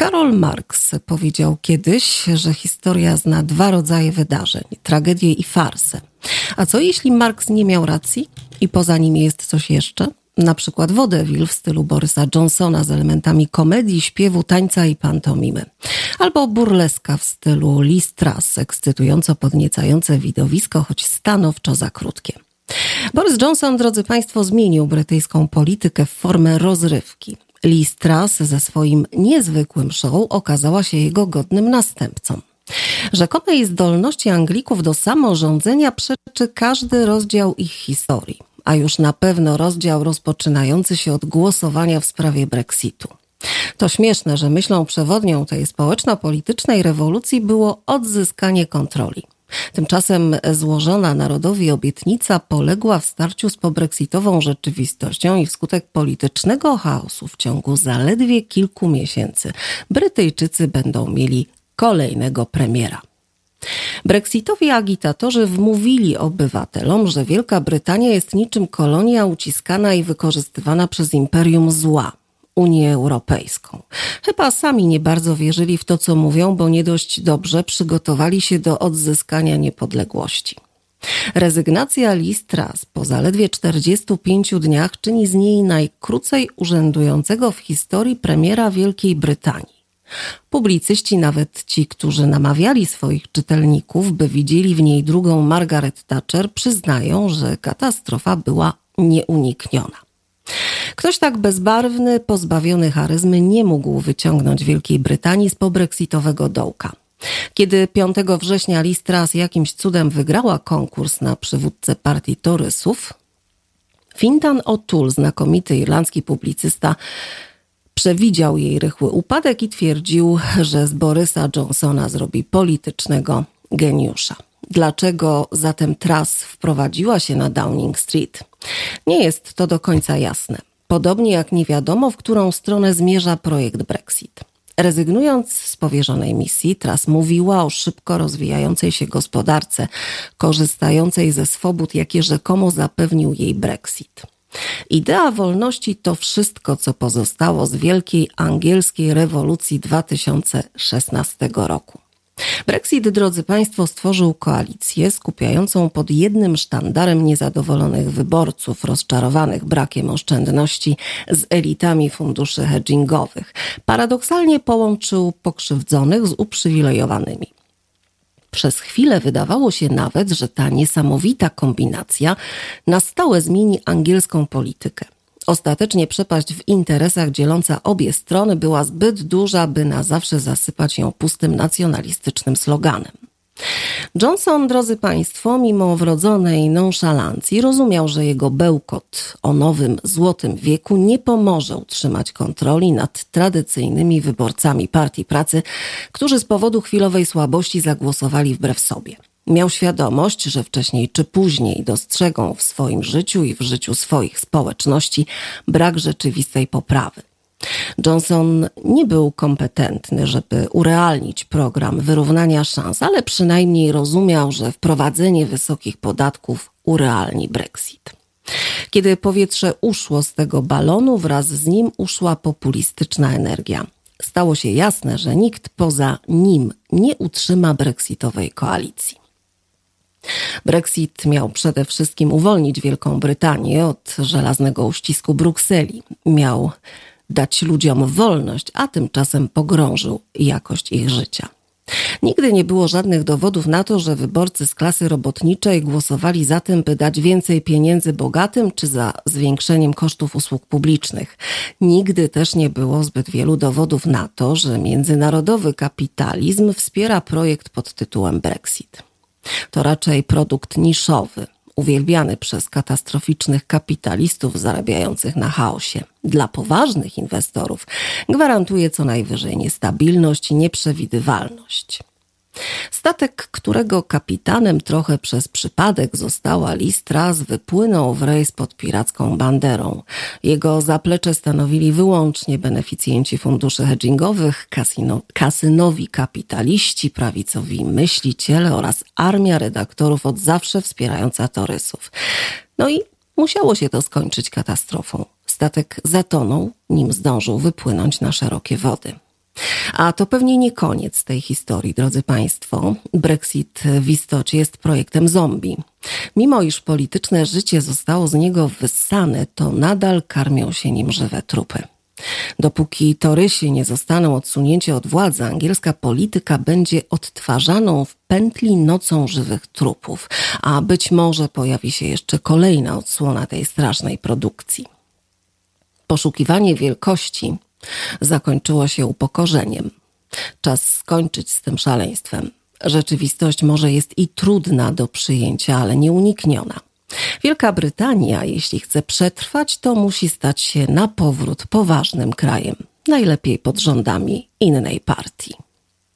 Karol Marx powiedział kiedyś, że historia zna dwa rodzaje wydarzeń: tragedię i farsę. A co jeśli Marx nie miał racji i poza nim jest coś jeszcze? Na przykład Wodewil w stylu Borysa Johnsona z elementami komedii, śpiewu, tańca i pantomimy. Albo burleska w stylu Lee Strass, ekscytująco podniecające widowisko, choć stanowczo za krótkie. Boris Johnson, drodzy Państwo, zmienił brytyjską politykę w formę rozrywki. Lee Strass ze swoim niezwykłym show okazała się jego godnym następcą. Rzekomej zdolności Anglików do samorządzenia przeczy każdy rozdział ich historii, a już na pewno rozdział rozpoczynający się od głosowania w sprawie Brexitu. To śmieszne, że myślą przewodnią tej społeczno-politycznej rewolucji było odzyskanie kontroli. Tymczasem złożona narodowi obietnica poległa w starciu z pobrexitową rzeczywistością i wskutek politycznego chaosu w ciągu zaledwie kilku miesięcy Brytyjczycy będą mieli kolejnego premiera. Brexitowi agitatorzy wmówili obywatelom, że Wielka Brytania jest niczym kolonia uciskana i wykorzystywana przez imperium zła. Unię Europejską. Chyba sami nie bardzo wierzyli w to, co mówią, bo nie dość dobrze przygotowali się do odzyskania niepodległości. Rezygnacja Listras po zaledwie 45 dniach czyni z niej najkrócej urzędującego w historii premiera Wielkiej Brytanii. Publicyści, nawet ci, którzy namawiali swoich czytelników, by widzieli w niej drugą Margaret Thatcher, przyznają, że katastrofa była nieunikniona. Ktoś tak bezbarwny, pozbawiony charyzmy, nie mógł wyciągnąć Wielkiej Brytanii z pobrexitowego dołka. Kiedy 5 września Listras jakimś cudem wygrała konkurs na przywódcę partii Torysów, Fintan O'Toole, znakomity irlandzki publicysta, przewidział jej rychły upadek i twierdził, że z Borysa Johnsona zrobi politycznego geniusza. Dlaczego zatem Truss wprowadziła się na Downing Street? Nie jest to do końca jasne. Podobnie jak nie wiadomo, w którą stronę zmierza projekt Brexit. Rezygnując z powierzonej misji, Truss mówiła o szybko rozwijającej się gospodarce, korzystającej ze swobód, jakie rzekomo zapewnił jej Brexit. Idea wolności to wszystko, co pozostało z wielkiej angielskiej rewolucji 2016 roku. Brexit, drodzy Państwo, stworzył koalicję skupiającą pod jednym sztandarem niezadowolonych wyborców, rozczarowanych brakiem oszczędności z elitami funduszy hedgingowych. Paradoksalnie połączył pokrzywdzonych z uprzywilejowanymi. Przez chwilę wydawało się nawet, że ta niesamowita kombinacja na stałe zmieni angielską politykę. Ostatecznie przepaść w interesach dzieląca obie strony była zbyt duża, by na zawsze zasypać ją pustym nacjonalistycznym sloganem. Johnson, drodzy Państwo, mimo wrodzonej nonszalancji, rozumiał, że jego bełkot o nowym złotym wieku nie pomoże utrzymać kontroli nad tradycyjnymi wyborcami Partii Pracy, którzy z powodu chwilowej słabości zagłosowali wbrew sobie. Miał świadomość, że wcześniej czy później dostrzegą w swoim życiu i w życiu swoich społeczności brak rzeczywistej poprawy. Johnson nie był kompetentny, żeby urealnić program wyrównania szans, ale przynajmniej rozumiał, że wprowadzenie wysokich podatków urealni Brexit. Kiedy powietrze uszło z tego balonu, wraz z nim uszła populistyczna energia. Stało się jasne, że nikt poza nim nie utrzyma brexitowej koalicji. Brexit miał przede wszystkim uwolnić Wielką Brytanię od żelaznego uścisku Brukseli. Miał dać ludziom wolność, a tymczasem pogrążył jakość ich życia. Nigdy nie było żadnych dowodów na to, że wyborcy z klasy robotniczej głosowali za tym, by dać więcej pieniędzy bogatym czy za zwiększeniem kosztów usług publicznych. Nigdy też nie było zbyt wielu dowodów na to, że międzynarodowy kapitalizm wspiera projekt pod tytułem Brexit. To raczej produkt niszowy, uwielbiany przez katastroficznych kapitalistów zarabiających na chaosie. Dla poważnych inwestorów gwarantuje co najwyżej niestabilność i nieprzewidywalność. Statek, którego kapitanem trochę przez przypadek została Listras, wypłynął w rejs pod piracką banderą. Jego zaplecze stanowili wyłącznie beneficjenci funduszy hedgingowych, kasyno, kasynowi kapitaliści, prawicowi myśliciele oraz armia redaktorów od zawsze wspierająca torysów. No i musiało się to skończyć katastrofą. Statek zatonął, nim zdążył wypłynąć na szerokie wody. A to pewnie nie koniec tej historii, drodzy Państwo. Brexit w istocie jest projektem zombie. Mimo iż polityczne życie zostało z niego wyssane, to nadal karmią się nim żywe trupy. Dopóki torysi nie zostaną odsunięci od władzy, angielska polityka będzie odtwarzaną w pętli nocą żywych trupów, a być może pojawi się jeszcze kolejna odsłona tej strasznej produkcji. Poszukiwanie wielkości zakończyło się upokorzeniem. Czas skończyć z tym szaleństwem. Rzeczywistość może jest i trudna do przyjęcia, ale nieunikniona. Wielka Brytania, jeśli chce przetrwać, to musi stać się na powrót poważnym krajem, najlepiej pod rządami innej partii.